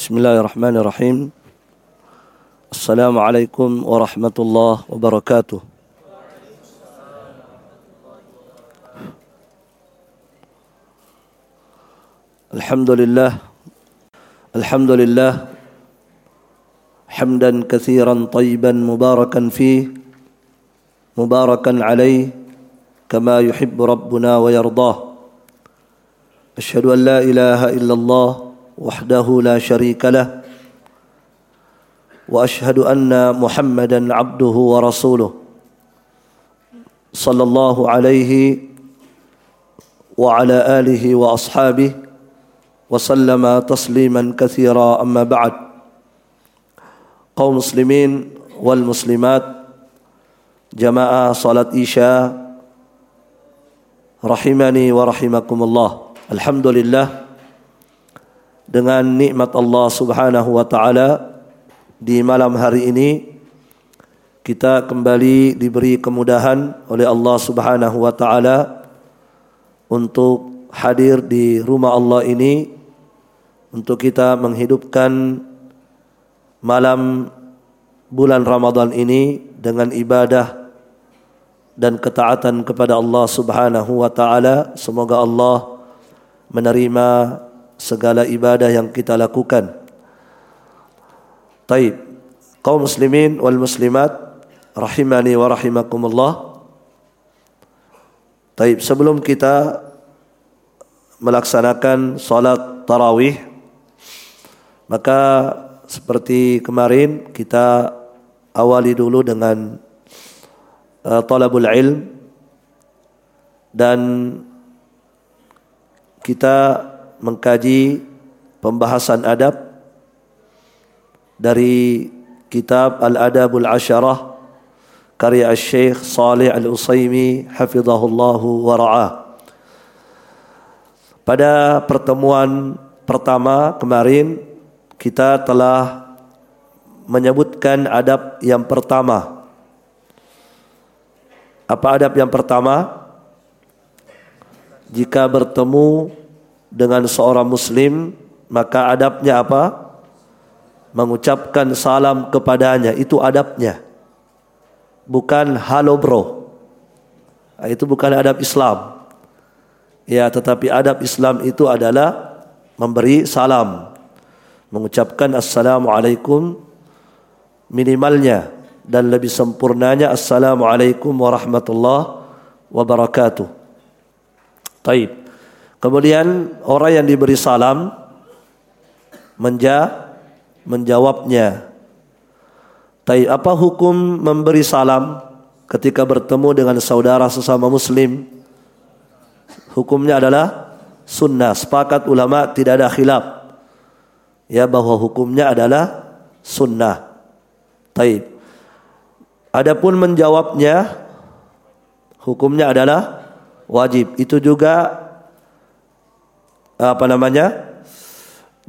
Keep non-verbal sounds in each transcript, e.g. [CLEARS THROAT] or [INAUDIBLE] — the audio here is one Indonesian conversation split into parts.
بسم الله الرحمن الرحيم السلام عليكم ورحمة الله وبركاته الحمد لله الحمد لله حمدا كثيرا طيبا مباركا فيه مباركا عليه كما يحب ربنا ويرضاه أشهد أن لا إله إلا الله وحده لا شريك له وأشهد أن محمدا عبده ورسوله صلى الله عليه وعلى آله وأصحابه وسلم تسليما كثيرا. أما بعد قوم مسلمين والمسلمات جماعة صلاة isya rahimani wa rahimakumullah alhamdulillah dengan nikmat Allah Subhanahu wa taala di malam hari ini kita kembali diberi kemudahan oleh Allah Subhanahu wa taala untuk hadir di rumah Allah ini untuk kita menghidupkan malam bulan Ramadan ini dengan ibadah dan ketaatan kepada Allah Subhanahu wa taala. Semoga Allah menerima segala ibadah yang kita lakukan Taib. Kaum muslimin wal muslimat rahimani wa rahimakumullah. Taib, sebelum kita melaksanakan salat tarawih maka seperti kemarin kita awali dulu dengan uh, talabul ilm dan kita mengkaji pembahasan adab dari kitab Al-Adabul Asyarah karya Syekh Salih Al-Usaimi hafizahullahu wa ra'ah. Pada pertemuan pertama kemarin kita telah menyebutkan adab yang pertama. Apa adab yang pertama? Jika bertemu dengan seorang muslim, maka adabnya apa? mengucapkan salam kepadanya itu adabnya. Bukan halo bro. Ah, itu bukan adab Islam. Ya tetapi adab Islam itu adalah memberi salam. Mengucapkan assalamualaikum minimalnya dan lebih sempurnanya assalamualaikum warahmatullahi wabarakatuh. Taib. Kemudian orang yang diberi salam menja menjawabnya. Tapi apa hukum memberi salam ketika bertemu dengan saudara sesama muslim? Hukumnya adalah sunnah. Sepakat ulama tidak ada khilaf. Ya bahwa hukumnya adalah sunnah. Taib. Adapun menjawabnya hukumnya adalah wajib. Itu juga apa namanya?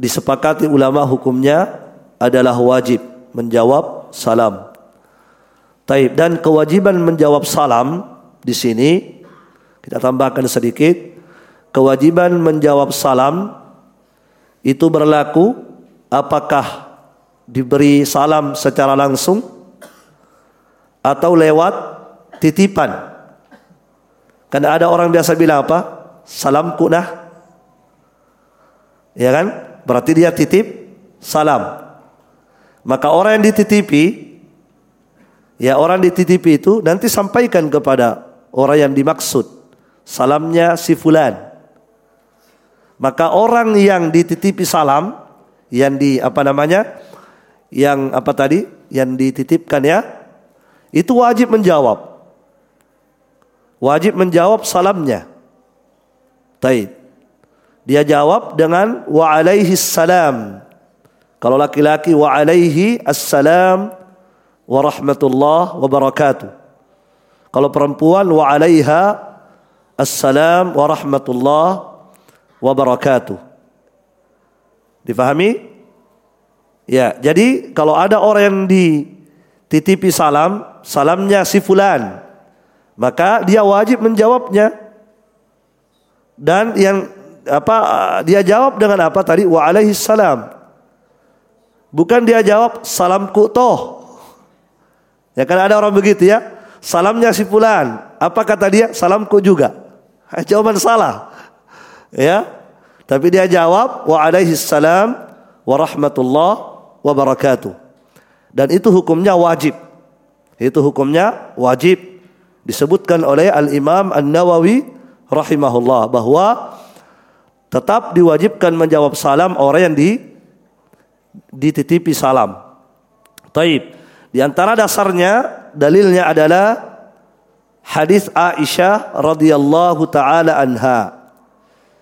disepakati ulama hukumnya adalah wajib menjawab salam. Taib dan kewajiban menjawab salam di sini kita tambahkan sedikit kewajiban menjawab salam itu berlaku apakah diberi salam secara langsung atau lewat titipan. Karena ada orang biasa bilang apa? Salamku nah. Ya kan? Berarti dia titip salam. Maka orang yang dititipi, ya orang dititipi itu nanti sampaikan kepada orang yang dimaksud. Salamnya si fulan. Maka orang yang dititipi salam, yang di apa namanya, yang apa tadi, yang dititipkan ya, itu wajib menjawab. Wajib menjawab salamnya. Taib. Dia jawab dengan wa alaihi salam. Kalau laki-laki wa alaihi assalam wa rahmatullah wa barakatuh. Kalau perempuan wa alaiha assalam wa rahmatullah wa barakatuh. Difahami? Ya, jadi kalau ada orang yang dititipi salam, salamnya si fulan, maka dia wajib menjawabnya. Dan yang apa dia jawab dengan apa tadi wa alaihi salam Bukan dia jawab salamku toh. Ya kan ada orang begitu ya. Salamnya si fulan. Apa kata dia? Salamku juga. [LAUGHS] Jawaban salah. Ya. Tapi dia jawab wa alaihi salam wa rahmatullah wa barakatuh. Dan itu hukumnya wajib. Itu hukumnya wajib disebutkan oleh Al-Imam An-Nawawi rahimahullah bahwa tetap diwajibkan menjawab salam orang yang di dititipi salam. Taib. Di antara dasarnya dalilnya adalah hadis Aisyah radhiyallahu taala anha.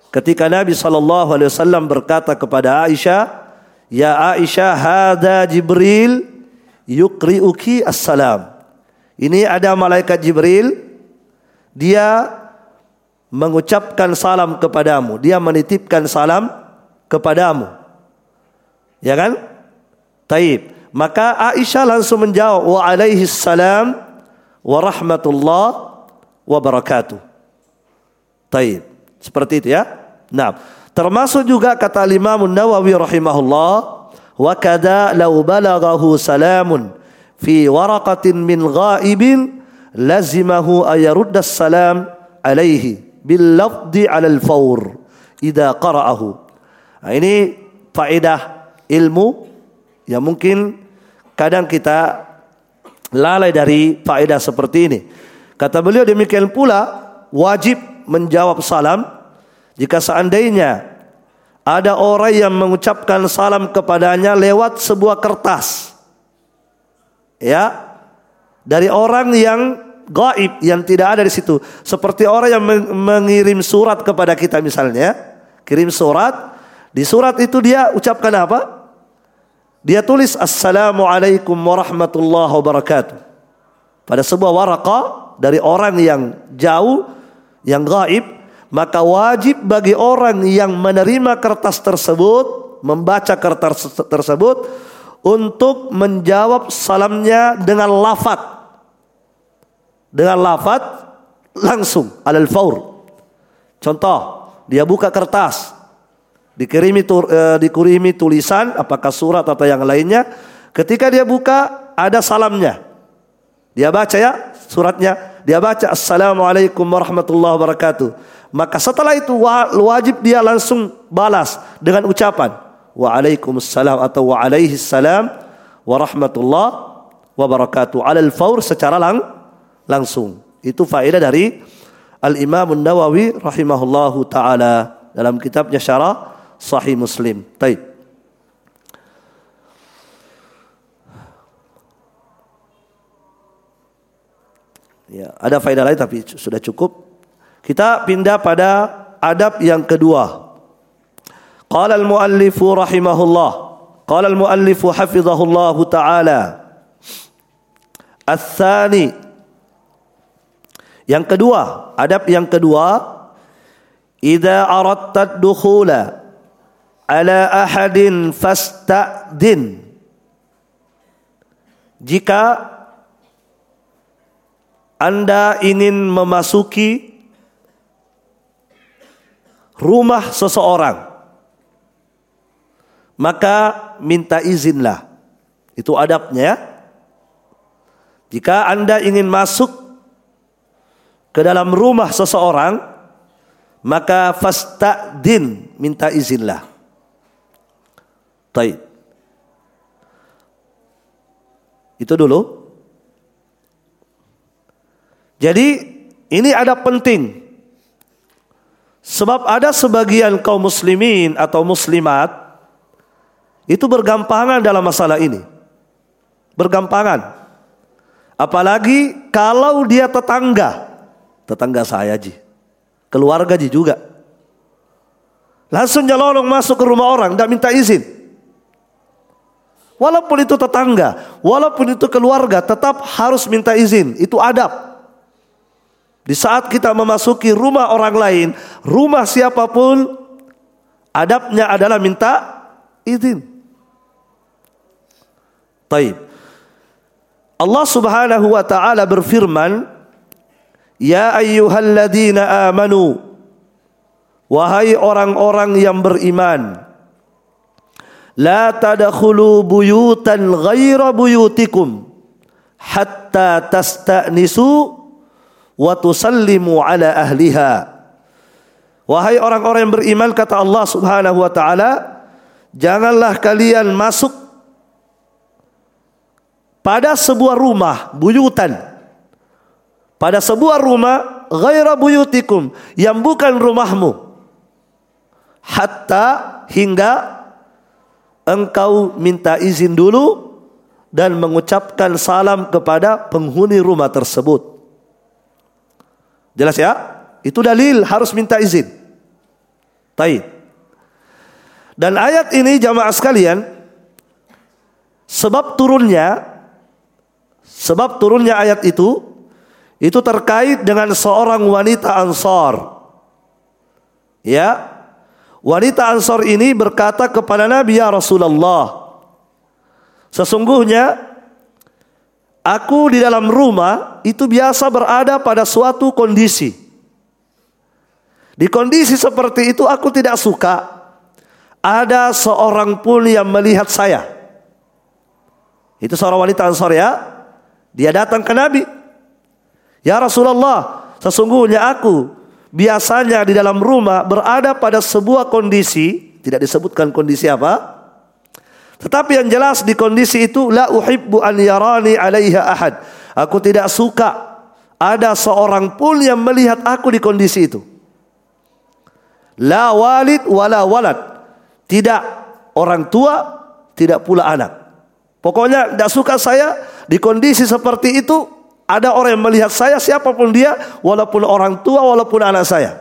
Ketika Nabi sallallahu alaihi wasallam berkata kepada Aisyah, "Ya Aisyah, hada Jibril yuqri'uki as-salam." Ini ada malaikat Jibril, dia mengucapkan salam kepadamu, dia menitipkan salam kepadamu. Ya kan? Taib. Maka Aisyah langsung menjawab wa alaihi salam wa rahmatullah wa barakatuh. Taib. Seperti itu ya. Nah, termasuk juga kata Imam Nawawi rahimahullah wa kada balaghahu salamun fi waraqatin min ghaibin lazimahu ayarudda salam alaihi bil lafdi al fawr idza qara'ahu. Nah, ini faedah ilmu yang mungkin kadang kita lalai dari faedah seperti ini. Kata beliau demikian pula wajib menjawab salam jika seandainya ada orang yang mengucapkan salam kepadanya lewat sebuah kertas. Ya. Dari orang yang gaib yang tidak ada di situ. Seperti orang yang mengirim surat kepada kita misalnya, kirim surat, di surat itu dia ucapkan apa? Dia tulis Assalamualaikum warahmatullahi wabarakatuh. Pada sebuah waraqah dari orang yang jauh, yang gaib, maka wajib bagi orang yang menerima kertas tersebut, membaca kertas tersebut, untuk menjawab salamnya dengan lafat. Dengan lafat langsung alal faur. Contoh, dia buka kertas, dikirimi uh, dikirimi tulisan apakah surat atau yang lainnya. Ketika dia buka ada salamnya. Dia baca ya suratnya. Dia baca assalamualaikum warahmatullahi wabarakatuh. Maka setelah itu wajib dia langsung balas dengan ucapan waalaikumsalam atau wa alaihi salam warahmatullahi wabarakatuh. Alal faur secara lang langsung itu faedah dari Al Imam Nawawi rahimahullahu taala dalam kitabnya Syarah Sahih Muslim. Taib. Ya, ada faedah lain tapi sudah cukup. Kita pindah pada adab yang kedua. Qala al-muallif rahimahullah. Qala al-muallif hafizahullah taala. Ats-tsani. Yang kedua, adab yang kedua, idza aradta dukhula ala ahadin fasta'din jika anda ingin memasuki rumah seseorang maka minta izinlah itu adabnya ya. jika anda ingin masuk ke dalam rumah seseorang maka fasta'din minta izinlah Taib. Itu dulu. Jadi ini ada penting. Sebab ada sebagian kaum muslimin atau muslimat itu bergampangan dalam masalah ini. Bergampangan. Apalagi kalau dia tetangga. Tetangga saya Ji. Keluarga Ji juga. Langsung nyelonong masuk ke rumah orang, tidak minta izin. Walaupun itu tetangga, walaupun itu keluarga, tetap harus minta izin. Itu adab. Di saat kita memasuki rumah orang lain, rumah siapa pun, adabnya adalah minta izin. Taib. Allah Subhanahu wa taala berfirman, "Ya ayyuhalladzina amanu" Wahai orang-orang yang beriman, la tadkhulu buyutan ghaira buyutikum hatta tasta'nisu wa tusallimu ala ahliha. Wahai orang-orang yang beriman kata Allah Subhanahu wa taala, janganlah kalian masuk pada sebuah rumah buyutan pada sebuah rumah ghaira buyutikum yang bukan rumahmu hatta hingga engkau minta izin dulu dan mengucapkan salam kepada penghuni rumah tersebut. Jelas ya? Itu dalil harus minta izin. Taib. Dan ayat ini jamaah sekalian sebab turunnya sebab turunnya ayat itu itu terkait dengan seorang wanita Ansar. Ya. Wanita Ansar ini berkata kepada Nabi ya Rasulullah, sesungguhnya aku di dalam rumah itu biasa berada pada suatu kondisi. Di kondisi seperti itu aku tidak suka ada seorang pun yang melihat saya. Itu seorang wanita Ansor ya. Dia datang ke Nabi. Ya Rasulullah, sesungguhnya aku biasanya di dalam rumah berada pada sebuah kondisi, tidak disebutkan kondisi apa. Tetapi yang jelas di kondisi itu la uhibbu an yarani alaiha ahad. Aku tidak suka ada seorang pun yang melihat aku di kondisi itu. La walid wala walad. Tidak orang tua, tidak pula anak. Pokoknya tidak suka saya di kondisi seperti itu ada orang yang melihat saya siapa pun dia walaupun orang tua walaupun anak saya.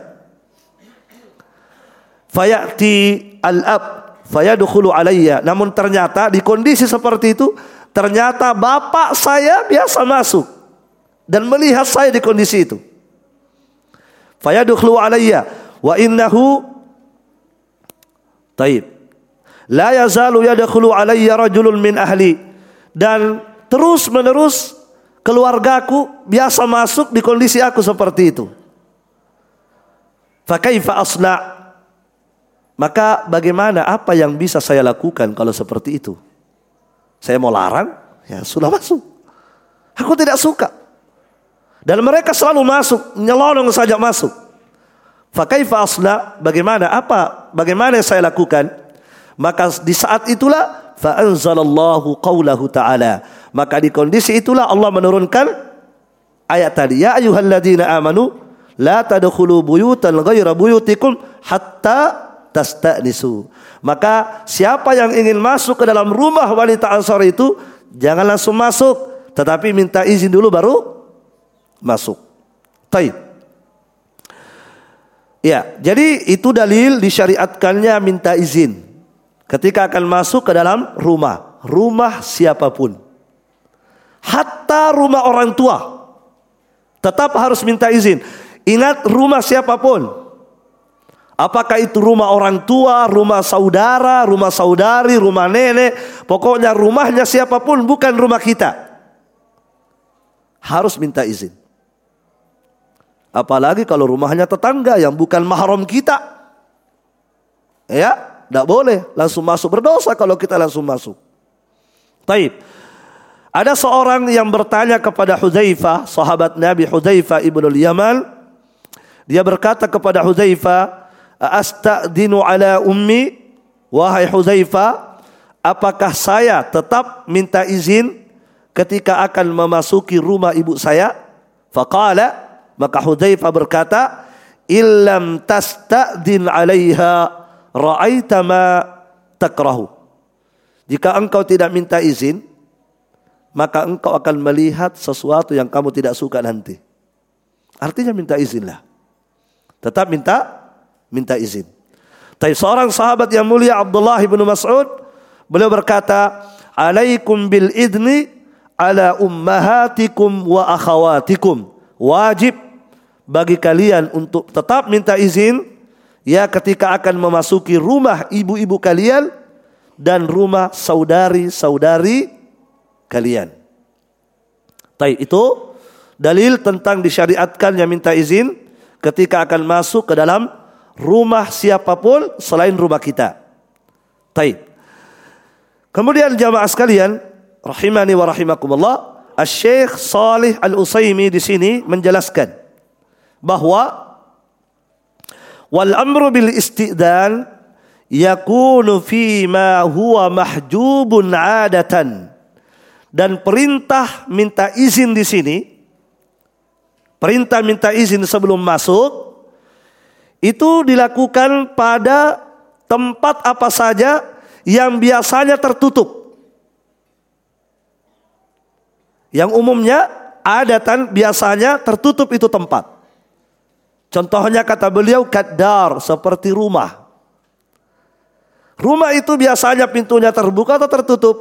Fayati al-ab fayadkhulu alayya. Namun ternyata di kondisi seperti itu ternyata bapak saya biasa masuk dan melihat saya di kondisi itu. Fayadkhulu alayya wa innahu taib la yazalu yadkhulu alayya rajulun min ahli dan terus menerus keluargaku biasa masuk di kondisi aku seperti itu. Fakaifa asna? Maka bagaimana apa yang bisa saya lakukan kalau seperti itu? Saya mau larang? Ya sudah masuk. Aku tidak suka. Dan mereka selalu masuk nyelonong saja masuk. Fakaifa asla bagaimana apa bagaimana saya lakukan? Maka di saat itulah fa anzalallahu qaulahu ta'ala maka di kondisi itulah Allah menurunkan ayat tadi ya ayyuhalladzina amanu la tadkhulu buyutan ghaira buyutikum hatta tasta'nisu maka siapa yang ingin masuk ke dalam rumah wanita Ansar itu jangan langsung masuk tetapi minta izin dulu baru masuk. Taib. Ya, jadi itu dalil disyariatkannya minta izin ketika akan masuk ke dalam rumah, rumah siapa pun. Hatta rumah orang tua tetap harus minta izin. Ingat rumah siapa pun. Apakah itu rumah orang tua, rumah saudara, rumah saudari, rumah nenek, pokoknya rumahnya siapa pun bukan rumah kita. Harus minta izin. Apalagi kalau rumahnya tetangga yang bukan mahram kita. Ya, tidak boleh langsung masuk berdosa kalau kita langsung masuk. Taib. Ada seorang yang bertanya kepada Hudzaifah, sahabat Nabi Hudzaifah ibnu Yaman. Dia berkata kepada Hudzaifah, "Astadinu ala ummi?" Wahai Hudzaifah, apakah saya tetap minta izin ketika akan memasuki rumah ibu saya? Faqala maka Hudzaifah berkata, "Illam tasta'din 'alaiha ra'aita ma takrahu." Jika engkau tidak minta izin, maka engkau akan melihat sesuatu yang kamu tidak suka nanti. Artinya minta izinlah. Tetap minta minta izin. Tapi seorang sahabat yang mulia Abdullah bin Mas'ud beliau berkata, "Alaikum bil idni ala ummahatikum wa akhawatikum." Wajib bagi kalian untuk tetap minta izin ya ketika akan memasuki rumah ibu-ibu kalian dan rumah saudari-saudari kalian. Taib itu dalil tentang disyariatkannya minta izin ketika akan masuk ke dalam rumah siapa pun selain rumah kita. Taib. Kemudian jamaah sekalian, rahimani wa rahimakumullah, Asy-Syaikh Salih Al-Utsaimin di sini menjelaskan bahwa wal amru bil istidan yakunu fi ma huwa mahjubun adatan. Dan perintah minta izin di sini perintah minta izin sebelum masuk itu dilakukan pada tempat apa saja yang biasanya tertutup. Yang umumnya adatan biasanya tertutup itu tempat contohnya kata beliau kadar seperti rumah Rumah itu biasanya pintunya terbuka atau tertutup?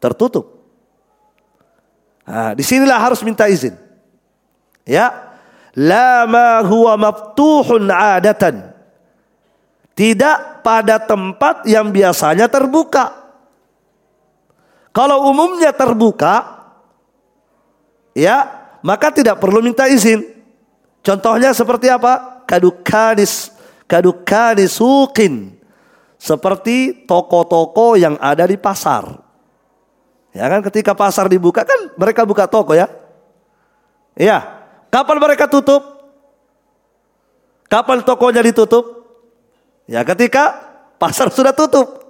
Tertutup. Nah, di sinilah harus minta izin. Ya, la ma huwa maftuhun adatan. Tidak pada tempat yang biasanya terbuka. Kalau umumnya terbuka, ya, maka tidak perlu minta izin. Contohnya seperti apa? Kadukanis, kadukanis sukin seperti toko-toko yang ada di pasar. Ya kan ketika pasar dibuka kan mereka buka toko ya. Iya. Kapan mereka tutup? Kapan tokonya ditutup? Ya ketika pasar sudah tutup.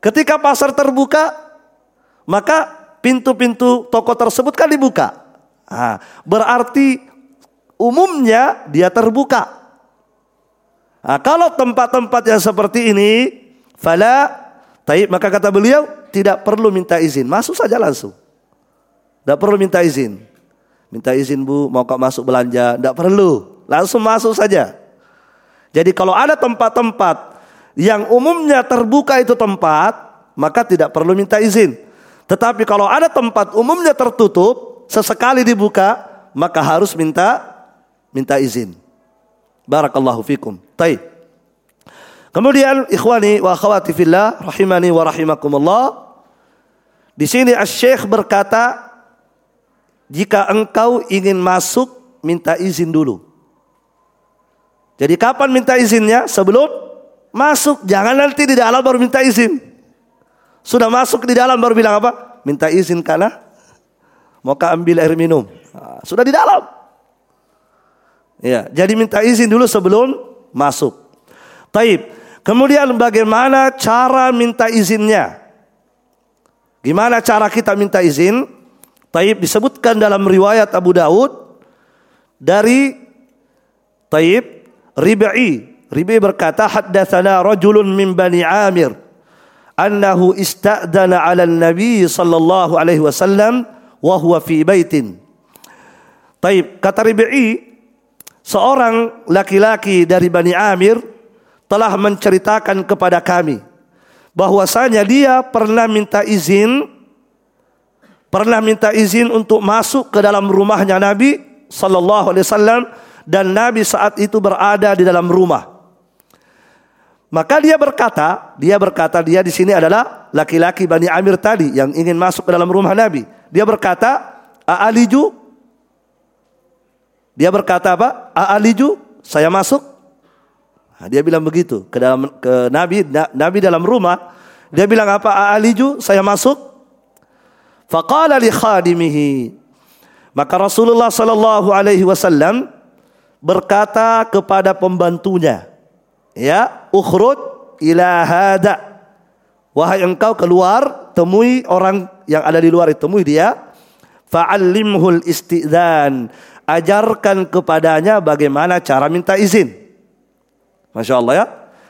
Ketika pasar terbuka, maka pintu-pintu toko tersebut kan dibuka. Nah, berarti umumnya dia terbuka. Nah, kalau tempat-tempat yang seperti ini, fala, taib, maka kata beliau tidak perlu minta izin, masuk saja langsung. Tidak perlu minta izin. Minta izin bu, mau kau masuk belanja, tidak perlu, langsung masuk saja. Jadi kalau ada tempat-tempat yang umumnya terbuka itu tempat, maka tidak perlu minta izin. Tetapi kalau ada tempat umumnya tertutup, sesekali dibuka, maka harus minta minta izin. Barakallahu fikum. Taib. Kemudian ikhwani wa akhwati fillah rahimani wa rahimakumullah. Di sini Asy-Syaikh berkata jika engkau ingin masuk minta izin dulu. Jadi kapan minta izinnya? Sebelum masuk. Jangan nanti di dalam baru minta izin. Sudah masuk di dalam baru bilang apa? Minta izin karena mau ambil air minum. Nah, sudah di dalam. Ya, jadi minta izin dulu sebelum masuk. Taib. Kemudian bagaimana cara minta izinnya? Gimana cara kita minta izin? Taib disebutkan dalam riwayat Abu Daud dari Taib Ribai. Ribai berkata haddatsana rajulun min Bani Amir annahu ista'dana 'ala nabi sallallahu alaihi wasallam wa huwa fi baitin. Taib kata Ribai seorang laki-laki dari Bani Amir telah menceritakan kepada kami bahwasanya dia pernah minta izin pernah minta izin untuk masuk ke dalam rumahnya Nabi sallallahu alaihi wasallam dan Nabi saat itu berada di dalam rumah. Maka dia berkata, dia berkata dia di sini adalah laki-laki Bani Amir tadi yang ingin masuk ke dalam rumah Nabi. Dia berkata, "A'aliju dia berkata apa? A'aliju, saya masuk. Nah, dia bilang begitu ke dalam ke Nabi Nabi dalam rumah. Dia bilang apa? A'aliju, saya masuk. Faqala li khadimihi. Maka Rasulullah sallallahu alaihi wasallam berkata kepada pembantunya, ya, ukhruj ila hada. Wahai engkau keluar, temui orang yang ada di luar temui dia. Fa'allimhul istidzan ajarkan kepadanya bagaimana cara minta izin. Masya Allah ya.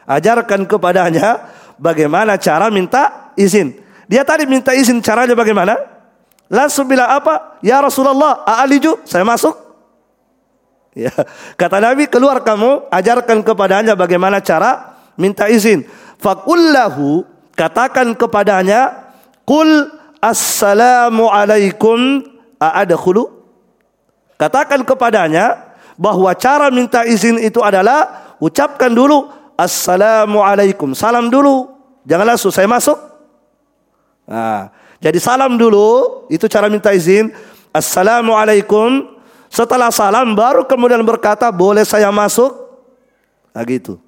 Ajarkan kepadanya bagaimana cara minta izin. Dia tadi minta izin caranya bagaimana? Langsung bilang apa? Ya Rasulullah, a'aliju, saya masuk. Ya. Kata Nabi, keluar kamu, ajarkan kepadanya bagaimana cara minta izin. Fakullahu, katakan kepadanya, Kul assalamu alaikum a'adakhulu Katakan kepadanya bahwa cara minta izin itu adalah ucapkan dulu assalamualaikum. Salam dulu. Jangan langsung saya masuk. Nah, jadi salam dulu itu cara minta izin. Assalamualaikum. Setelah salam baru kemudian berkata boleh saya masuk. Nah gitu.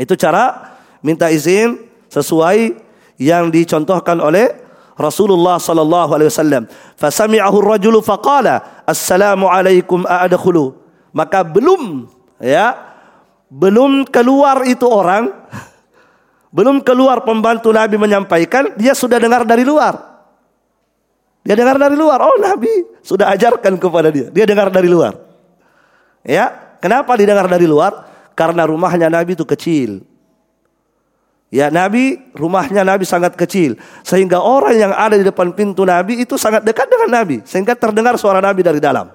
Itu cara minta izin sesuai yang dicontohkan oleh Rasulullah sallallahu alaihi wasallam. Fasami'ahu ar-rajulu faqala, "Assalamu alaikum a'adkhulu." Maka belum ya, belum keluar itu orang, belum keluar pembantu Nabi menyampaikan, dia sudah dengar dari luar. Dia dengar dari luar. Oh, Nabi sudah ajarkan kepada dia. Dia dengar dari luar. Ya, kenapa didengar dari luar? Karena rumahnya Nabi itu kecil. Ya Nabi, rumahnya Nabi sangat kecil. Sehingga orang yang ada di depan pintu Nabi itu sangat dekat dengan Nabi. Sehingga terdengar suara Nabi dari dalam.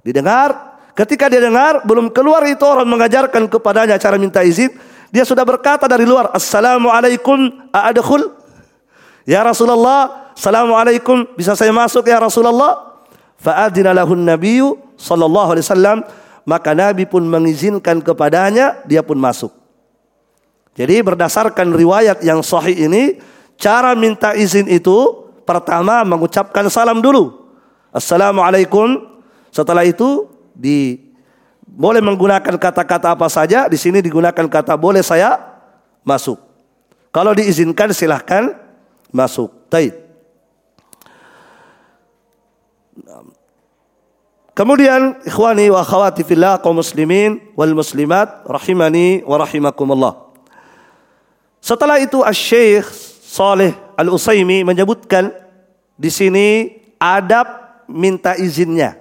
Didengar, ketika dia dengar, belum keluar itu orang mengajarkan kepadanya cara minta izin. Dia sudah berkata dari luar, Assalamualaikum a'adkhul. Ya Rasulullah, Assalamualaikum, bisa saya masuk ya Rasulullah? Fa'adina lahun sallallahu alaihi wasallam. Maka Nabi pun mengizinkan kepadanya, dia pun masuk. Jadi berdasarkan riwayat yang sahih ini, cara minta izin itu pertama mengucapkan salam dulu. Assalamualaikum. Setelah itu di boleh menggunakan kata-kata apa saja. Di sini digunakan kata boleh saya masuk. Kalau diizinkan silahkan masuk. Taib. Kemudian ikhwani wa akhwati fillah kaum muslimin wal muslimat rahimani wa rahimakumullah. Setelah itu Asy-Syaikh Saleh Al-Utsaimin menyebutkan di sini adab minta izinnya.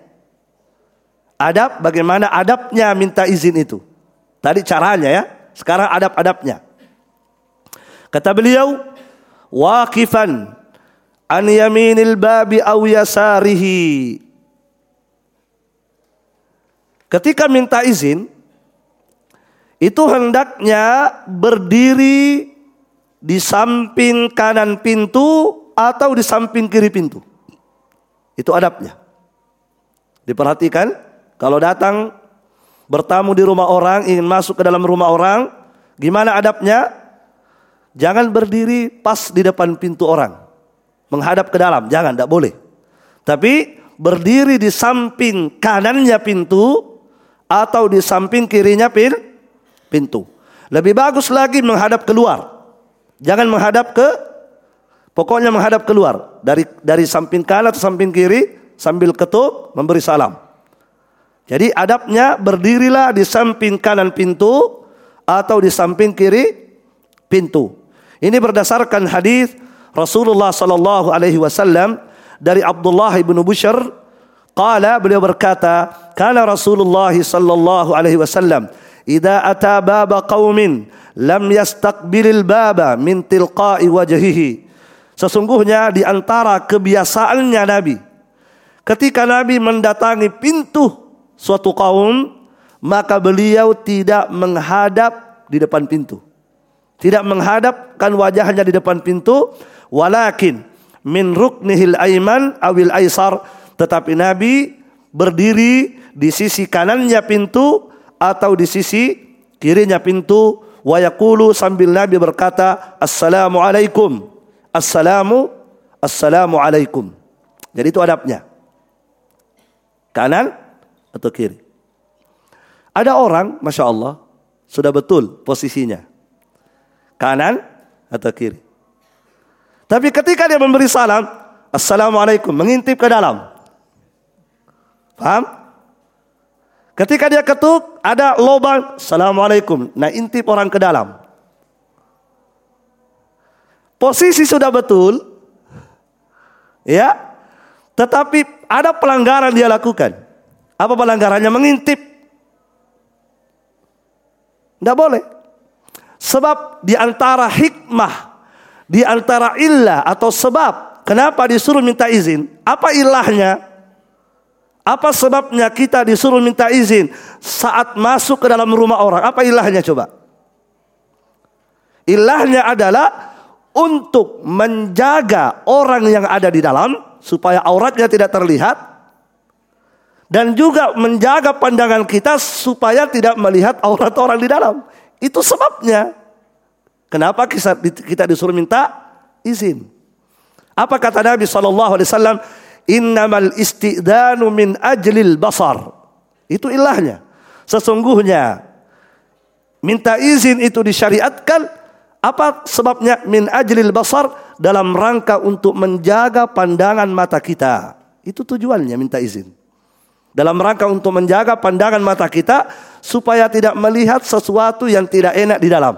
Adab bagaimana adabnya minta izin itu. Tadi caranya ya, sekarang adab-adabnya. Kata beliau, waqifan an yaminil babi aw yasarihi. Ketika minta izin, itu hendaknya berdiri di samping kanan pintu atau di samping kiri pintu. Itu adabnya. Diperhatikan, kalau datang bertamu di rumah orang, ingin masuk ke dalam rumah orang, gimana adabnya? Jangan berdiri pas di depan pintu orang. Menghadap ke dalam, jangan, tidak boleh. Tapi berdiri di samping kanannya pintu atau di samping kirinya pintu. Lebih bagus lagi menghadap keluar. Jangan menghadap ke pokoknya menghadap keluar dari dari samping kanan atau samping kiri sambil ketuk memberi salam. Jadi adabnya berdirilah di samping kanan pintu atau di samping kiri pintu. Ini berdasarkan hadis Rasulullah sallallahu alaihi wasallam dari Abdullah bin Bushr qala beliau berkata kana Rasulullah sallallahu alaihi wasallam idza ata baba qaumin lam yastaqbilil baba min tilqa'i wajhihi. Sesungguhnya di antara kebiasaannya nabi ketika nabi mendatangi pintu suatu kaum maka beliau tidak menghadap di depan pintu. Tidak menghadapkan wajahnya di depan pintu walakin min ruknihil aiman awil aisar. Tetapi nabi berdiri di sisi kanannya pintu atau di sisi kirinya pintu wa yaqulu sambil Nabi berkata assalamu alaikum. Assalamu assalamu alaikum. Jadi itu adabnya. Kanan atau kiri. Ada orang Masya Allah sudah betul posisinya. Kanan atau kiri. Tapi ketika dia memberi salam assalamualaikum mengintip ke dalam. Paham Ketika dia ketuk, ada lubang. Assalamualaikum. Nah intip orang ke dalam. Posisi sudah betul. Ya. Tetapi ada pelanggaran dia lakukan. Apa pelanggarannya? Mengintip. Tidak boleh. Sebab di antara hikmah, di antara illah atau sebab, kenapa disuruh minta izin? Apa ilahnya? Apa sebabnya kita disuruh minta izin saat masuk ke dalam rumah orang? Apa ilahnya coba? Ilahnya adalah untuk menjaga orang yang ada di dalam supaya auratnya tidak terlihat dan juga menjaga pandangan kita supaya tidak melihat aurat orang di dalam. Itu sebabnya. Kenapa kita disuruh minta izin? Apa kata Nabi Shallallahu Alaihi Wasallam? Innamal istidanu min ajlil basar. Itu ilahnya. Sesungguhnya minta izin itu disyariatkan Apa sebabnya? Min ajlil basar dalam rangka untuk menjaga pandangan mata kita. Itu tujuannya minta izin. Dalam rangka untuk menjaga pandangan mata kita supaya tidak melihat sesuatu yang tidak enak di dalam.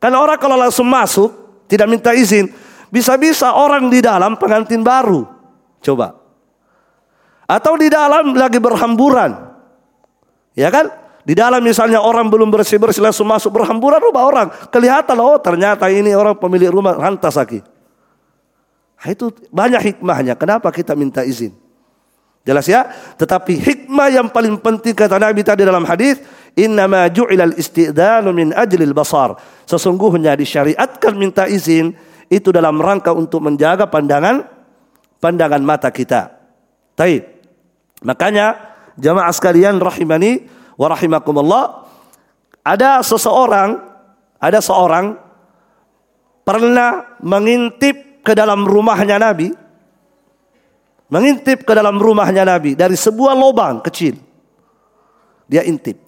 Kan orang kalau langsung masuk tidak minta izin, bisa-bisa orang di dalam pengantin baru. Coba. Atau di dalam lagi berhamburan. Ya kan? Di dalam misalnya orang belum bersih-bersih langsung masuk berhamburan rumah orang. Kelihatan oh ternyata ini orang pemilik rumah lantas lagi. Nah, itu banyak hikmahnya. Kenapa kita minta izin? Jelas ya? Tetapi hikmah yang paling penting kata Nabi tadi dalam hadis, "Innama ju'ilal istidanu min ajlil basar." Sesungguhnya disyariatkan minta izin itu dalam rangka untuk menjaga pandangan pandangan mata kita. Taib. Makanya jamaah sekalian rahimani wa rahimakumullah ada seseorang ada seorang pernah mengintip ke dalam rumahnya Nabi mengintip ke dalam rumahnya Nabi dari sebuah lubang kecil dia intip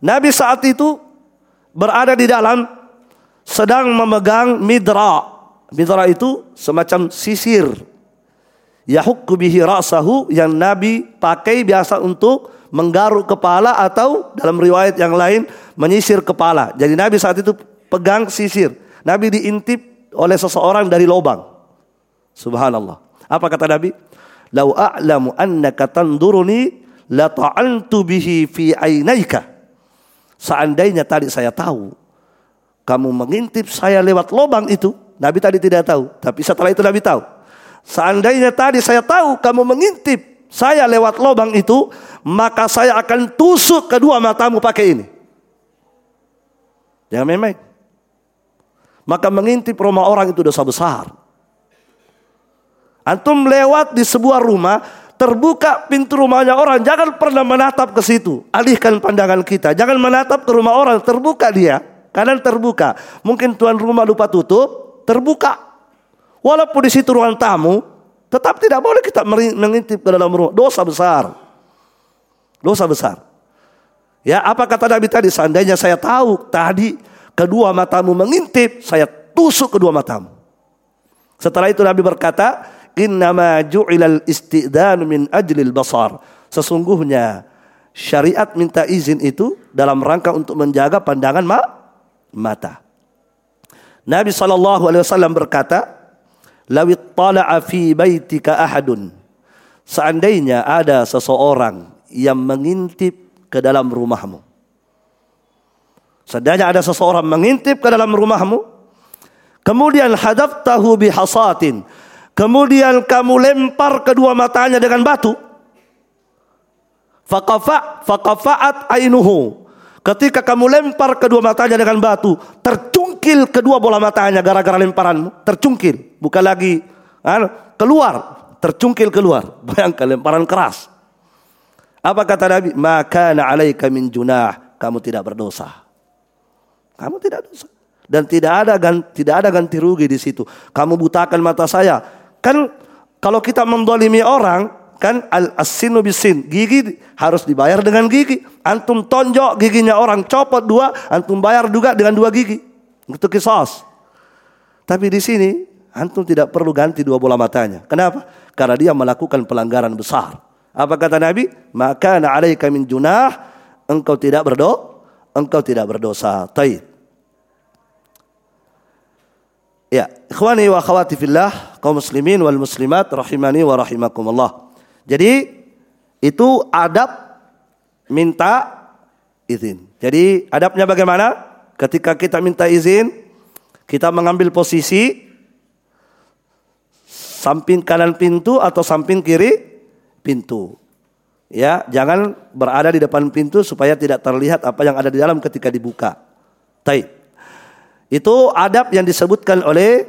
Nabi saat itu berada di dalam sedang memegang midra midra itu semacam sisir yahukku bihi rasahu yang Nabi pakai biasa untuk menggaruk kepala atau dalam riwayat yang lain menyisir kepala. Jadi Nabi saat itu pegang sisir. Nabi diintip oleh seseorang dari lubang. Subhanallah. Apa kata Nabi? Lau a'lamu annaka tanduruni la ta'antu bihi fi ainaika. Seandainya tadi saya tahu kamu mengintip saya lewat lubang itu, Nabi tadi tidak tahu, tapi setelah itu Nabi tahu. Seandainya tadi saya tahu kamu mengintip saya lewat lubang itu, maka saya akan tusuk kedua matamu pakai ini. Jangan main-main. Maka mengintip rumah orang itu dosa besar. Antum lewat di sebuah rumah, terbuka pintu rumahnya orang, jangan pernah menatap ke situ. Alihkan pandangan kita, jangan menatap ke rumah orang, terbuka dia. Kanan terbuka. Mungkin tuan rumah lupa tutup, terbuka. Walaupun di situ ruang tamu, tetap tidak boleh kita mengintip ke dalam rumah. Dosa besar. Dosa besar. Ya, apa kata Nabi tadi? Seandainya saya tahu tadi kedua matamu mengintip, saya tusuk kedua matamu. Setelah itu Nabi berkata, "Innama ju'ilal istidanu min ajlil basar." Sesungguhnya syariat minta izin itu dalam rangka untuk menjaga pandangan ma mata. Nabi saw berkata, Lawit tala'a fi baitika ahadun. Seandainya ada seseorang yang mengintip ke dalam rumahmu. Seandainya ada seseorang mengintip ke dalam rumahmu. Kemudian hadaftahu bihasatin. Kemudian kamu lempar kedua matanya dengan batu. Faqafa faqafa'at ainuhu. Ketika kamu lempar kedua matanya dengan batu, tercungkil kedua bola matanya gara-gara lemparanmu, tercungkil bukan lagi anu, keluar, tercungkil keluar. [LAUGHS] Bayangkan lemparan keras. Apa kata Nabi? Maka alaika min junah. Kamu tidak berdosa. Kamu tidak dosa. Dan tidak ada ganti, tidak ada ganti rugi di situ. Kamu butakan mata saya. Kan kalau kita mendolimi orang, kan al asinu bisin gigi harus dibayar dengan gigi. Antum tonjok giginya orang, copot dua, antum bayar juga dengan dua gigi. Itu kisos. Tapi di sini antum tidak perlu ganti dua bola matanya. Kenapa? Karena dia melakukan pelanggaran besar. Apa kata Nabi? Maka alaika min junah, engkau tidak berdosa, engkau tidak berdosa. Taib. Ya, ikhwani wa akhwati fillah, kaum muslimin wal muslimat rahimani wa rahimakumullah. Jadi itu adab minta izin. Jadi adabnya bagaimana? Ketika kita minta izin, kita mengambil posisi samping kanan pintu atau samping kiri pintu. Ya, jangan berada di depan pintu supaya tidak terlihat apa yang ada di dalam ketika dibuka. Taib. Itu adab yang disebutkan oleh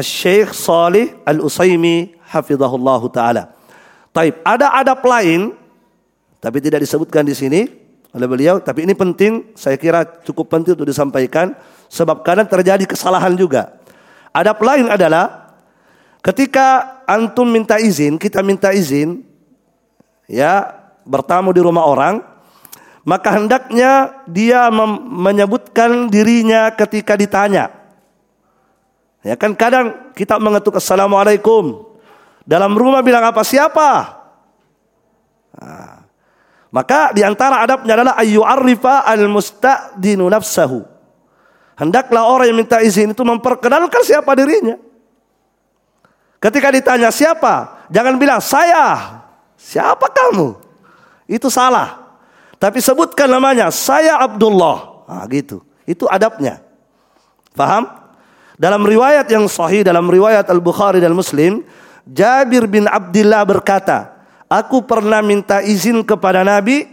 Syekh Salih Al-Usaimi hafizahullahu taala. Taib. Ada adab lain tapi tidak disebutkan di sini oleh beliau, tapi ini penting, saya kira cukup penting untuk disampaikan sebab kadang terjadi kesalahan juga. Adab lain adalah Ketika antum minta izin, kita minta izin, ya bertamu di rumah orang, maka hendaknya dia menyebutkan dirinya ketika ditanya. Ya kan kadang kita mengetuk assalamualaikum. Dalam rumah bilang apa siapa? Nah, maka di antara adabnya adalah ayu arifa al musta'dinu nafsahu. Hendaklah orang yang minta izin itu memperkenalkan siapa dirinya. Ketika ditanya siapa, jangan bilang saya. Siapa kamu? Itu salah. Tapi sebutkan namanya, saya Abdullah. Nah, gitu. Itu adabnya. Faham? Dalam riwayat yang sahih, dalam riwayat Al-Bukhari dan Muslim, Jabir bin Abdullah berkata, Aku pernah minta izin kepada Nabi.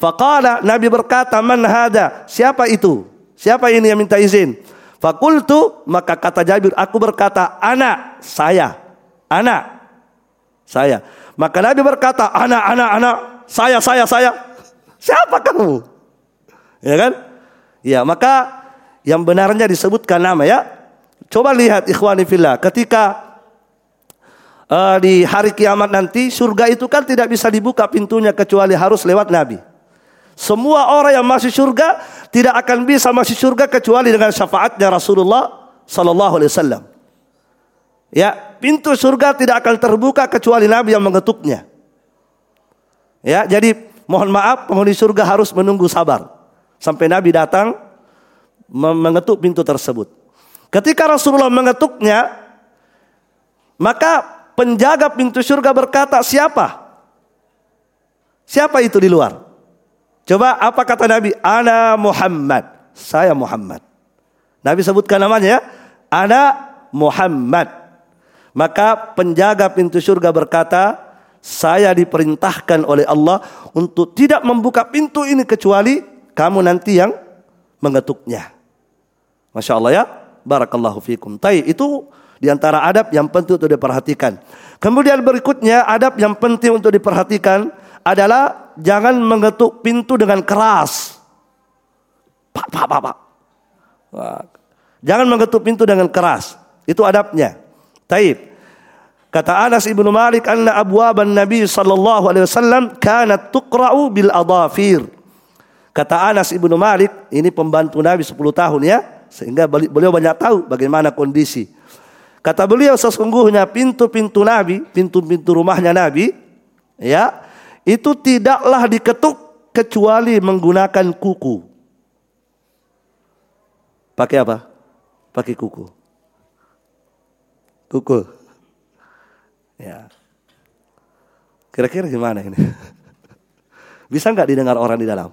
Faqala, Nabi berkata, Man hada? Siapa itu? Siapa ini yang minta izin? Fakultu, maka kata Jabir, aku berkata, anak, saya. Anak, saya. Maka Nabi berkata, anak, anak, anak, saya, saya, saya. Siapa kamu? Ya kan? Ya, maka yang benarnya disebutkan nama ya. Coba lihat ikhwani fillah, ketika uh, di hari kiamat nanti surga itu kan tidak bisa dibuka pintunya kecuali harus lewat Nabi. Semua orang yang masuk surga tidak akan bisa masuk surga kecuali dengan syafaatnya Rasulullah sallallahu alaihi wasallam. Ya, pintu surga tidak akan terbuka kecuali Nabi yang mengetuknya. Ya, jadi Mohon maaf, penghuni surga harus menunggu sabar sampai Nabi datang mengetuk pintu tersebut. Ketika Rasulullah mengetuknya, maka penjaga pintu surga berkata, "Siapa? Siapa itu di luar?" Coba apa kata Nabi? Ana Muhammad. Saya Muhammad. Nabi sebutkan namanya ya. Ana Muhammad. Maka penjaga pintu surga berkata, saya diperintahkan oleh Allah untuk tidak membuka pintu ini kecuali kamu nanti yang mengetuknya. Masya Allah ya. Barakallahu fikum. Tapi itu di antara adab yang penting untuk diperhatikan. Kemudian berikutnya adab yang penting untuk diperhatikan adalah jangan mengetuk pintu dengan keras. Pak, pak, pak, pak. Jangan mengetuk pintu dengan keras. Itu adabnya. Taib. Kata Anas ibnu Malik, anna abwaban Nabi sallallahu alaihi wasallam kanat tuqra'u bil adafir. Kata Anas ibnu Malik, ini pembantu Nabi 10 tahun ya, sehingga beliau banyak tahu bagaimana kondisi. Kata beliau sesungguhnya pintu-pintu Nabi, pintu-pintu rumahnya Nabi, ya, itu tidaklah diketuk kecuali menggunakan kuku. Pakai apa? Pakai kuku. Kuku. Ya. Kira-kira gimana ini? [LAUGHS] Bisa nggak didengar orang di dalam?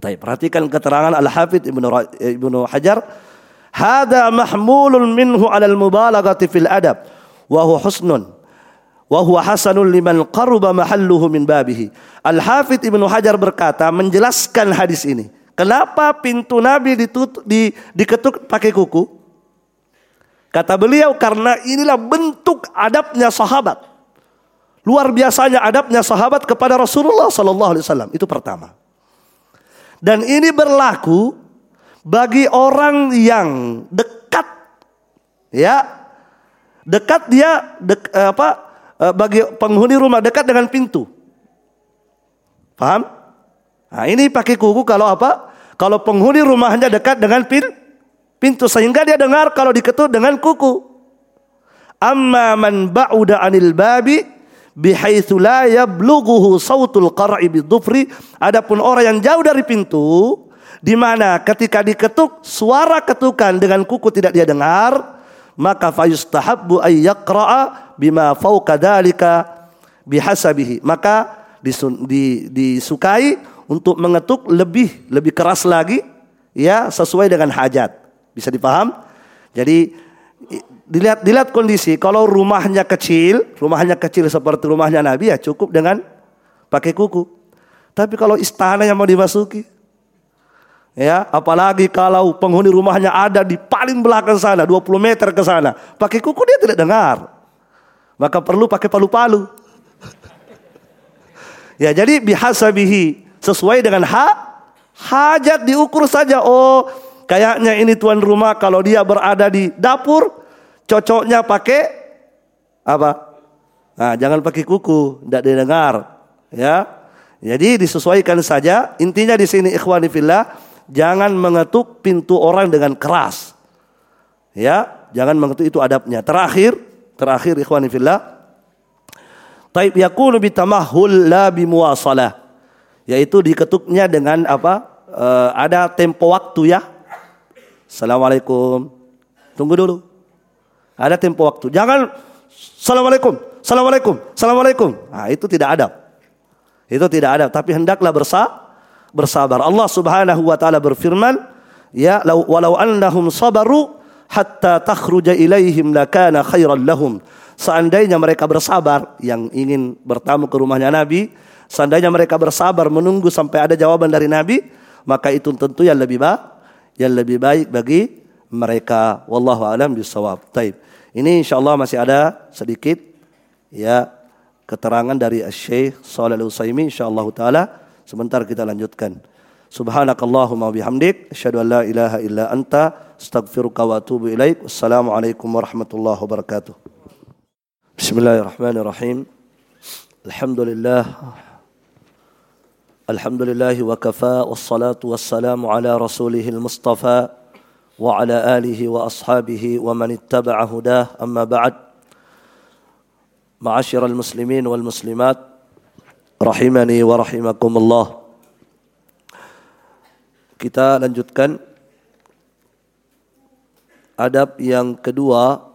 Tapi perhatikan keterangan Al-Hafidh Ibnu Hajar, "Hada mahmulun minhu 'ala al-mubalaghati fil adab wa huwa husnun wa huwa hasanun liman qaruba mahalluhu min babihi." Al-Hafidh Ibnu Hajar berkata menjelaskan hadis ini. Kenapa pintu Nabi ditutup, di, diketuk pakai kuku? Kata beliau karena inilah bentuk adabnya sahabat. Luar biasanya adabnya sahabat kepada Rasulullah sallallahu alaihi wasallam. Itu pertama. Dan ini berlaku bagi orang yang dekat ya. Dekat dia dek, eh, apa eh, bagi penghuni rumah dekat dengan pintu. Paham? Nah, ini pakai kuku kalau apa? Kalau penghuni rumahnya dekat dengan pintu pintu sehingga dia dengar kalau diketuk dengan kuku. Amma man ba'uda anil babi bihaitsu la yablughuhu sautul qar'i bidufri adapun orang yang jauh dari pintu di mana ketika diketuk suara ketukan dengan kuku tidak dia dengar maka fayustahabbu ay yaqra'a bima fawqa dalika bihasabihi maka disukai untuk mengetuk lebih lebih keras lagi ya sesuai dengan hajat bisa dipaham? Jadi dilihat dilihat kondisi. Kalau rumahnya kecil, rumahnya kecil seperti rumahnya Nabi ya cukup dengan pakai kuku. Tapi kalau istana yang mau dimasuki, ya apalagi kalau penghuni rumahnya ada di paling belakang sana, 20 meter ke sana, pakai kuku dia tidak dengar. Maka perlu pakai palu-palu. ya jadi bihasabihi sesuai dengan hak hajat diukur saja. Oh Kayaknya ini tuan rumah kalau dia berada di dapur, cocoknya pakai apa? Nah, jangan pakai kuku, tidak didengar. Ya, Jadi disesuaikan saja. Intinya di sini ikhwani fillah, jangan mengetuk pintu orang dengan keras. Ya, jangan mengetuk itu adabnya. Terakhir, terakhir ikhwani fillah. Taib yakunu bitamahul la bimuwasalah. Yaitu diketuknya dengan apa? E, ada tempo waktu ya. Assalamualaikum. Tunggu dulu. Ada tempo waktu. Jangan Assalamualaikum, Assalamualaikum, Assalamualaikum. Nah, itu tidak adab. Itu tidak ada, tapi hendaklah bersa bersabar. Allah Subhanahu wa taala berfirman, "Ya walau annahum sabaru hatta takhruja ilaihim lakana khairan lahum." Seandainya mereka bersabar yang ingin bertamu ke rumahnya Nabi, seandainya mereka bersabar menunggu sampai ada jawaban dari Nabi, maka itu tentu yang lebih baik, yang lebih baik bagi mereka. Wallahu alam bisawab. Taib. Ini insyaallah masih ada sedikit ya keterangan dari Syekh Shalih Al-Utsaimin insyaallah taala sebentar kita lanjutkan. Subhanakallahumma bihamdik asyhadu an la ilaha illa anta astaghfiruka wa atubu ilaik. Wassalamualaikum warahmatullahi wabarakatuh. Bismillahirrahmanirrahim. Alhamdulillah Alhamdulillah wa kafa wassalatu wassalamu ala rasulihil mustafa wa ala alihi wa ashabihi wa man ittaba'a hudah amma ba'd معاشر المسلمين والmuslimat rahimani wa rahimakumullah. Kita lanjutkan adab yang kedua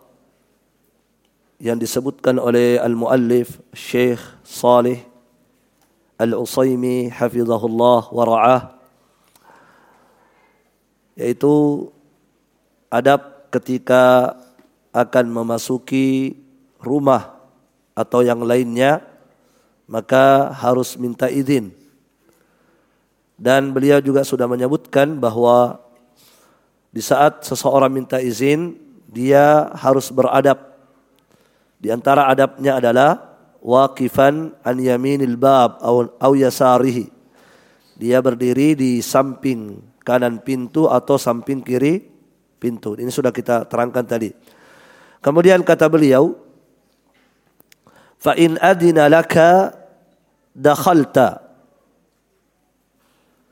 yang disebutkan oleh al-muallif Syekh Salih Al-Usaimi hafizahullah wa ra'ah yaitu adab ketika akan memasuki rumah atau yang lainnya maka harus minta izin. Dan beliau juga sudah menyebutkan bahwa di saat seseorang minta izin dia harus beradab. Di antara adabnya adalah waqifan an yaminil bab au yasarihi. Dia berdiri di samping kanan pintu atau samping kiri pintu. Ini sudah kita terangkan tadi. Kemudian kata beliau, fa in adina laka dakhalta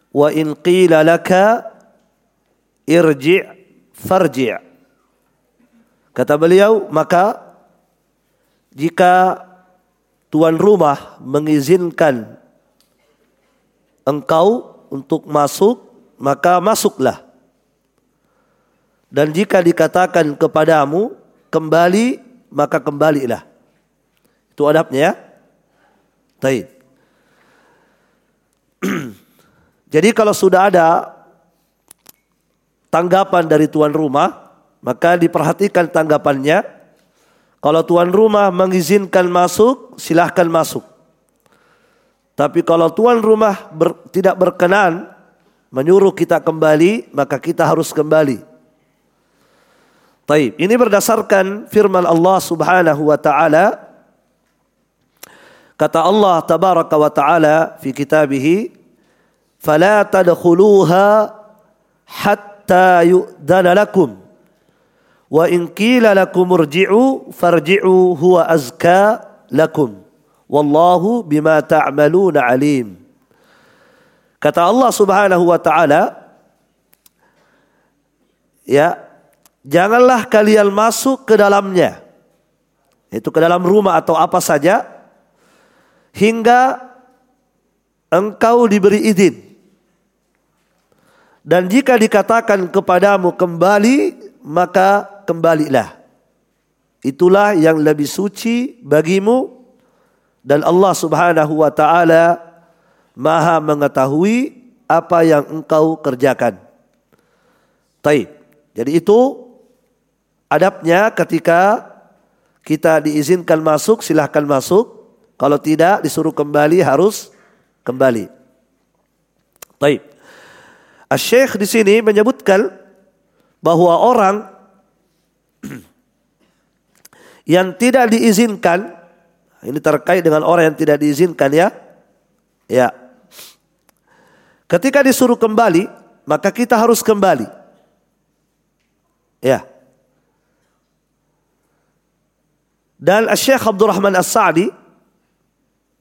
wa in qila laka kata beliau maka jika tuan rumah mengizinkan engkau untuk masuk maka masuklah. Dan jika dikatakan kepadamu kembali maka kembalilah itu adabnya ya. Taib. [CLEARS THROAT] Jadi kalau sudah ada tanggapan dari tuan rumah, maka diperhatikan tanggapannya. Kalau tuan rumah mengizinkan masuk, silahkan masuk. Tapi kalau tuan rumah ber, tidak berkenan menyuruh kita kembali, maka kita harus kembali. Taib. Ini berdasarkan firman Allah Subhanahu wa taala Kata Allah tabaraka wa taala fi kitabih, "Fala tadkhuluha hatta yu'dana lakum." Wa in qila lakum irji'u farji'u huwa azka lakum. Wallahu bima ta'maluna alim. Kata Allah Subhanahu wa taala, ya, janganlah kalian masuk ke dalamnya. Itu ke dalam rumah atau apa saja hingga engkau diberi izin. Dan jika dikatakan kepadamu kembali, maka kembalilah. Itulah yang lebih suci bagimu dan Allah Subhanahu wa taala Maha mengetahui apa yang engkau kerjakan. Taib. Jadi itu adabnya ketika kita diizinkan masuk silahkan masuk kalau tidak disuruh kembali harus kembali. Baik. Syekh di sini menyebutkan bahwa orang [CLEARS THROAT] yang tidak diizinkan ini terkait dengan orang yang tidak diizinkan ya. Ya. Ketika disuruh kembali, maka kita harus kembali. Ya. Dan Syekh Abdurrahman As-Sa'di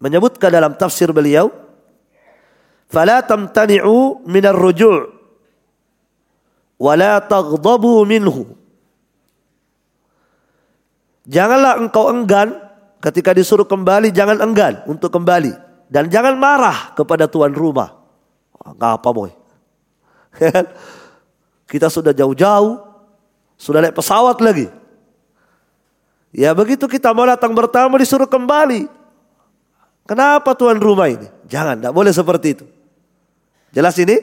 menyebutkan dalam tafsir beliau fala tamtani'u minar ruju' wa la taghdabu minhu. Janganlah engkau enggan ketika disuruh kembali, jangan enggan untuk kembali. Dan jangan marah kepada tuan rumah. Enggak apa boy. [LAUGHS] Kita sudah jauh-jauh, sudah naik pesawat lagi. Ya begitu kita mau datang bertamu disuruh kembali. Kenapa tuan rumah ini? Jangan, tidak boleh seperti itu. Jelas ini?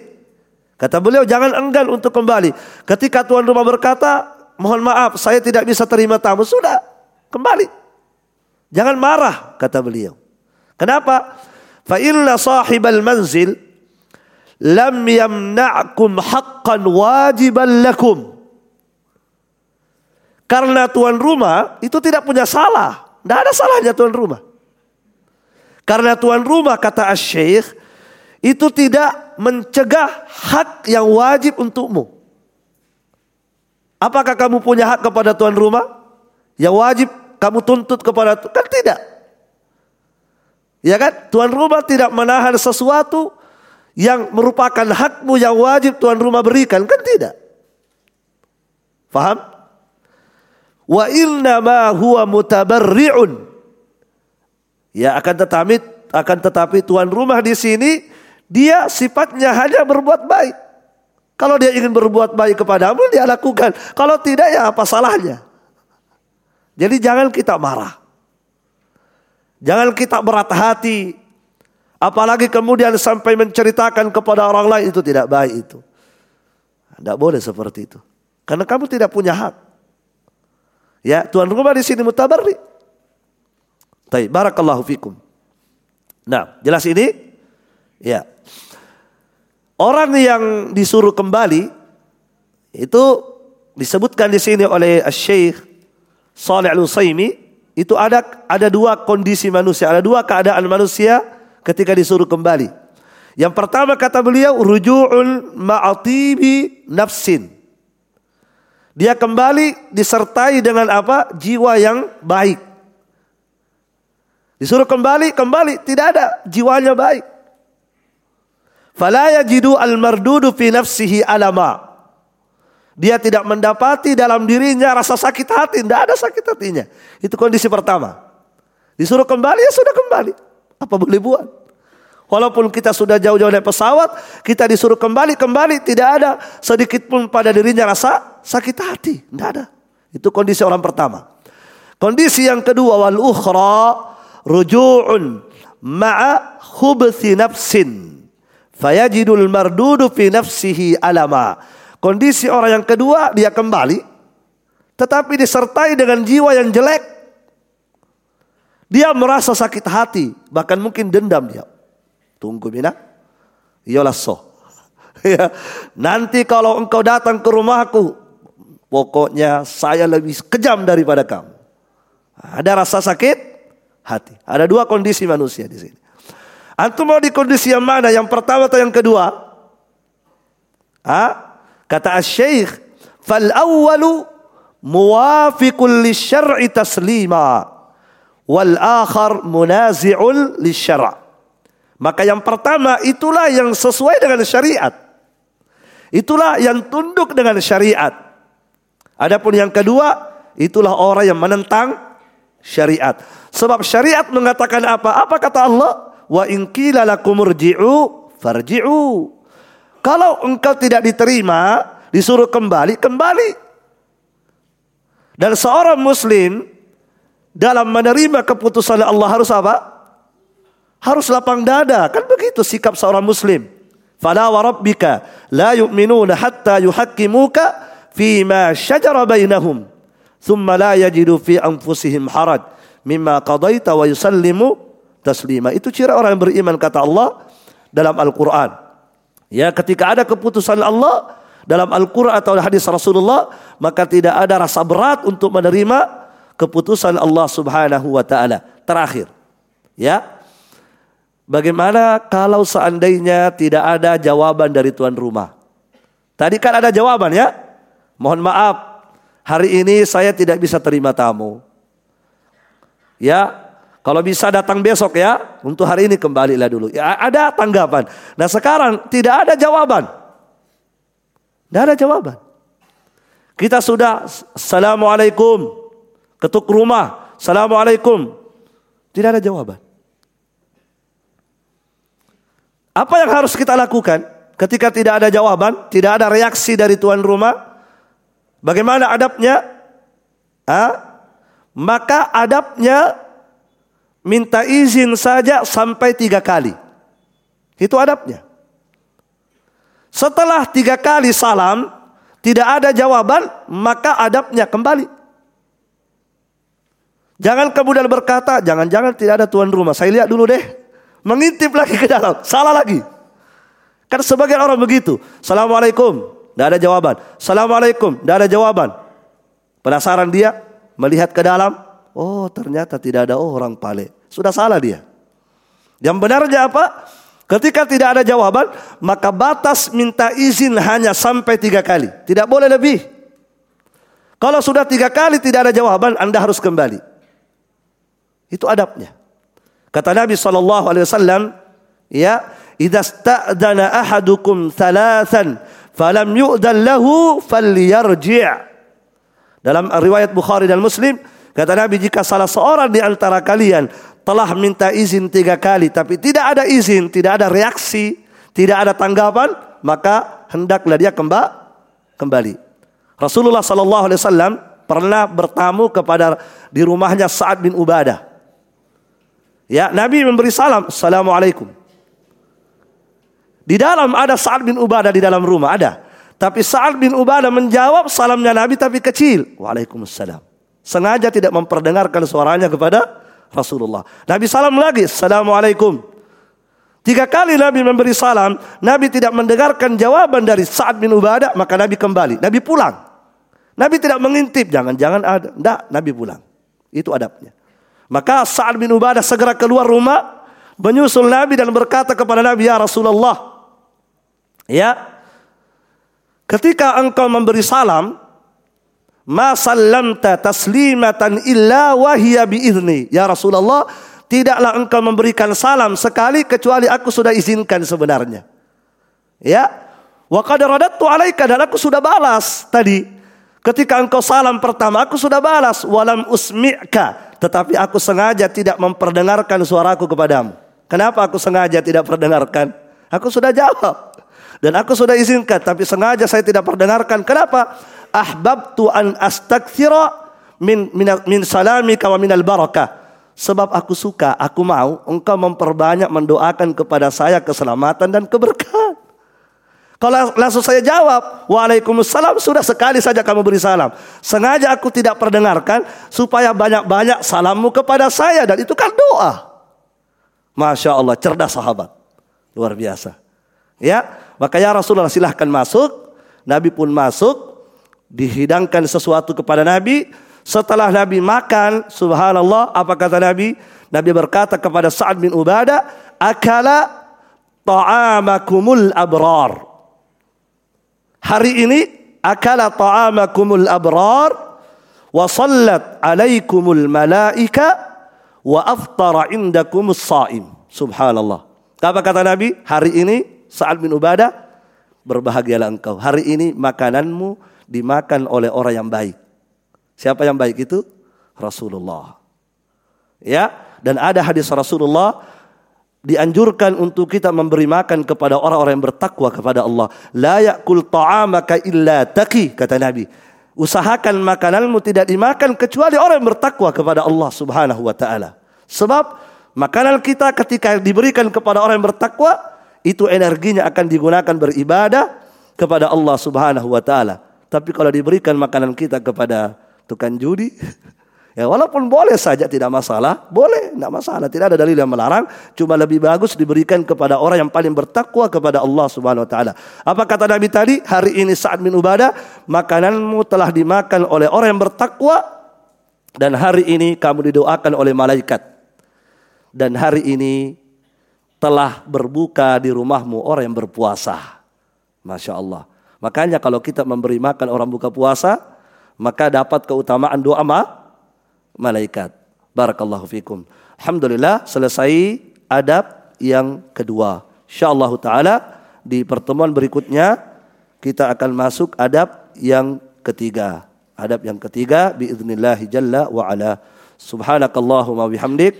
Kata beliau jangan enggan untuk kembali. Ketika tuan rumah berkata, mohon maaf saya tidak bisa terima tamu. Sudah, kembali. Jangan marah, kata beliau. Kenapa? Fa inna sahibal manzil lam yamna'kum haqqan wajiban lakum. Karena tuan rumah itu tidak punya salah. Tidak ada salahnya tuan rumah. Karena tuan rumah kata Asyik itu tidak mencegah hak yang wajib untukmu. Apakah kamu punya hak kepada tuan rumah? Yang wajib kamu tuntut kepada kan tidak. Ya kan? Tuan rumah tidak menahan sesuatu yang merupakan hakmu yang wajib tuan rumah berikan kan tidak. Faham? Wa inna ma huwa mutabarri'un. Ya akan tetapi akan tetapi tuan rumah di sini dia sifatnya hanya berbuat baik. Kalau dia ingin berbuat baik kepadamu dia lakukan. Kalau tidak ya apa salahnya? Jadi jangan kita marah. Jangan kita berat hati. Apalagi kemudian sampai menceritakan kepada orang lain itu tidak baik itu. Tidak boleh seperti itu. Karena kamu tidak punya hak. Ya, tuan rumah di sini mutabarri. Baik, barakallahu fikum. Nah, jelas ini? Ya. Orang yang disuruh kembali itu disebutkan di sini oleh Syekh Saleh Al-Utsaimin itu ada ada dua kondisi manusia, ada dua keadaan manusia ketika disuruh kembali. Yang pertama kata beliau ruju'ul ma'atibi nafsin. Dia kembali disertai dengan apa? Jiwa yang baik. Disuruh kembali, kembali. Tidak ada. Jiwanya baik. Fala yajidu al-mardudu fi nafsihi alama. Dia tidak mendapati dalam dirinya rasa sakit hati. Tidak ada sakit hatinya. Itu kondisi pertama. Disuruh kembali, ya sudah kembali. Apa boleh buat? Walaupun kita sudah jauh-jauh naik pesawat, kita disuruh kembali, kembali tidak ada sedikit pun pada dirinya rasa sakit hati. Tidak ada. Itu kondisi orang pertama. Kondisi yang kedua wal ukhra ruju'un ma'a khubthi nafsin fayajidul mardudu fi nafsihi alama. Kondisi orang yang kedua dia kembali tetapi disertai dengan jiwa yang jelek. Dia merasa sakit hati, bahkan mungkin dendam dia. Tunggu Mina. Iyalah so. [LAUGHS] ya. Nanti kalau engkau datang ke rumahku, pokoknya saya lebih kejam daripada kamu. Ada rasa sakit hati. Ada dua kondisi manusia di sini. Antum mau di kondisi yang mana? Yang pertama atau yang kedua? Ha? Kata Syekh, "Fal awwalu muwafiqul lisyar'i taslima wal akhar munazi'ul lisyara'." Maka yang pertama itulah yang sesuai dengan syariat. Itulah yang tunduk dengan syariat. Adapun yang kedua, itulah orang yang menentang syariat. Sebab syariat mengatakan apa? Apa kata Allah? Wa in qila lakum farji'u. Kalau engkau tidak diterima, disuruh kembali, kembali. Dan seorang muslim dalam menerima keputusan Allah harus apa? Harus lapang dada. Kan begitu sikap seorang muslim. Fala wa rabbika la yu'minuna hatta yuhakkimuka fima syajara bainahum. Thumma la yajidu fi anfusihim haraj mimma qadaita wa yusallimu taslima. Itu ciri orang yang beriman kata Allah dalam Al-Quran. Ya, ketika ada keputusan Allah dalam Al-Quran atau hadis Rasulullah, maka tidak ada rasa berat untuk menerima keputusan Allah Subhanahu wa taala. Terakhir, ya, Bagaimana kalau seandainya tidak ada jawaban dari tuan rumah? Tadi kan ada jawaban ya. Mohon maaf, hari ini saya tidak bisa terima tamu. Ya, Kalau bisa datang besok ya, untuk hari ini kembalilah dulu. Ya, ada tanggapan. Nah sekarang tidak ada jawaban. Tidak ada jawaban. Kita sudah Assalamualaikum. Ketuk rumah. Assalamualaikum. Tidak ada jawaban. Apa yang harus kita lakukan ketika tidak ada jawaban, tidak ada reaksi dari tuan rumah? Bagaimana adabnya? Ha? Maka adabnya minta izin saja sampai tiga kali. Itu adabnya. Setelah tiga kali salam, tidak ada jawaban, maka adabnya kembali. Jangan kemudian berkata, jangan-jangan tidak ada tuan rumah. Saya lihat dulu deh. Mengintip lagi ke dalam. Salah lagi. Kan sebagian orang begitu. Assalamualaikum. Tidak ada jawaban. Assalamualaikum. Tidak ada jawaban. Penasaran dia. Melihat ke dalam. Oh ternyata tidak ada orang pale. Sudah salah dia. Yang benarnya apa? Ketika tidak ada jawaban, maka batas minta izin hanya sampai tiga kali. Tidak boleh lebih. Kalau sudah tiga kali tidak ada jawaban, anda harus kembali. Itu adabnya. Kata Nabi Shallallahu Alaihi Wasallam, ya, idza sta'dana ahadukum thalathan falam yu'dan lahu falyarji'. Dalam riwayat Bukhari dan Muslim, Kata Nabi jika salah seorang di antara kalian telah minta izin tiga kali tapi tidak ada izin, tidak ada reaksi, tidak ada tanggapan, maka hendaklah dia kembali. Rasulullah Sallallahu Alaihi Wasallam pernah bertamu kepada di rumahnya Sa'ad bin Ubadah. Ya, Nabi memberi salam, Assalamualaikum. Di dalam ada Sa'ad bin Ubadah di dalam rumah, ada. Tapi Sa'ad bin Ubadah menjawab salamnya Nabi tapi kecil. Waalaikumsalam. Sengaja tidak memperdengarkan suaranya kepada Rasulullah. Nabi salam lagi, Assalamualaikum. Tiga kali Nabi memberi salam, Nabi tidak mendengarkan jawaban dari Sa'ad bin Ubadah, maka Nabi kembali. Nabi pulang. Nabi tidak mengintip, jangan-jangan ada. Tidak, Nabi pulang. Itu adabnya. Maka Sa'ad bin Ubadah segera keluar rumah, menyusul Nabi dan berkata kepada Nabi, Ya Rasulullah, ya, ketika engkau memberi salam, ma sallamta taslimatan illa wahiyya biizni. Ya Rasulullah, tidaklah engkau memberikan salam sekali kecuali aku sudah izinkan sebenarnya. Ya. Wa qad radattu alaika dan aku sudah balas tadi. Ketika engkau salam pertama aku sudah balas walam usmi'ka tetapi aku sengaja tidak memperdengarkan suaraku kepadamu. Kenapa aku sengaja tidak perdengarkan? Aku sudah jawab. Dan aku sudah izinkan tapi sengaja saya tidak perdengarkan. Kenapa? ahbabtu an astakthira min min, min salamika wa minal barakah. Sebab aku suka, aku mau engkau memperbanyak mendoakan kepada saya keselamatan dan keberkahan. Kalau langsung saya jawab, Waalaikumsalam, sudah sekali saja kamu beri salam. Sengaja aku tidak perdengarkan supaya banyak-banyak salammu kepada saya dan itu kan doa. Masya Allah, cerdas sahabat. Luar biasa. Ya, maka ya Rasulullah silahkan masuk. Nabi pun masuk dihidangkan sesuatu kepada Nabi. Setelah Nabi makan, subhanallah, apa kata Nabi? Nabi berkata kepada Sa'ad bin Ubadah, "Akala ta'amakumul abrar." Hari ini akala ta'amakumul abrar wa sallat alaikumul malaika wa aftara indakumus saim. Subhanallah. Apa kata Nabi? Hari ini Sa'ad bin Ubadah berbahagialah engkau. Hari ini makananmu dimakan oleh orang yang baik. Siapa yang baik itu? Rasulullah. Ya, dan ada hadis Rasulullah dianjurkan untuk kita memberi makan kepada orang-orang yang bertakwa kepada Allah. La yakul ta'amaka illa taqi kata Nabi. Usahakan makananmu tidak dimakan kecuali orang yang bertakwa kepada Allah Subhanahu wa taala. Sebab makanan kita ketika diberikan kepada orang yang bertakwa itu energinya akan digunakan beribadah kepada Allah Subhanahu wa taala. Tapi kalau diberikan makanan kita kepada tukang judi, [LAUGHS] ya walaupun boleh saja tidak masalah, boleh, tidak masalah, tidak ada dalil yang melarang, cuma lebih bagus diberikan kepada orang yang paling bertakwa kepada Allah Subhanahu wa taala. Apa kata Nabi tadi? Hari ini saat min Ubadah, makananmu telah dimakan oleh orang yang bertakwa dan hari ini kamu didoakan oleh malaikat. Dan hari ini telah berbuka di rumahmu orang yang berpuasa. Masya Allah. Makanya kalau kita memberi makan orang buka puasa, maka dapat keutamaan doa ma malaikat. Barakallahu fikum. Alhamdulillah selesai adab yang kedua. Insyaallah taala di pertemuan berikutnya kita akan masuk adab yang ketiga. Adab yang ketiga biiznillah jalla wa ala. Subhanakallahumma bihamdik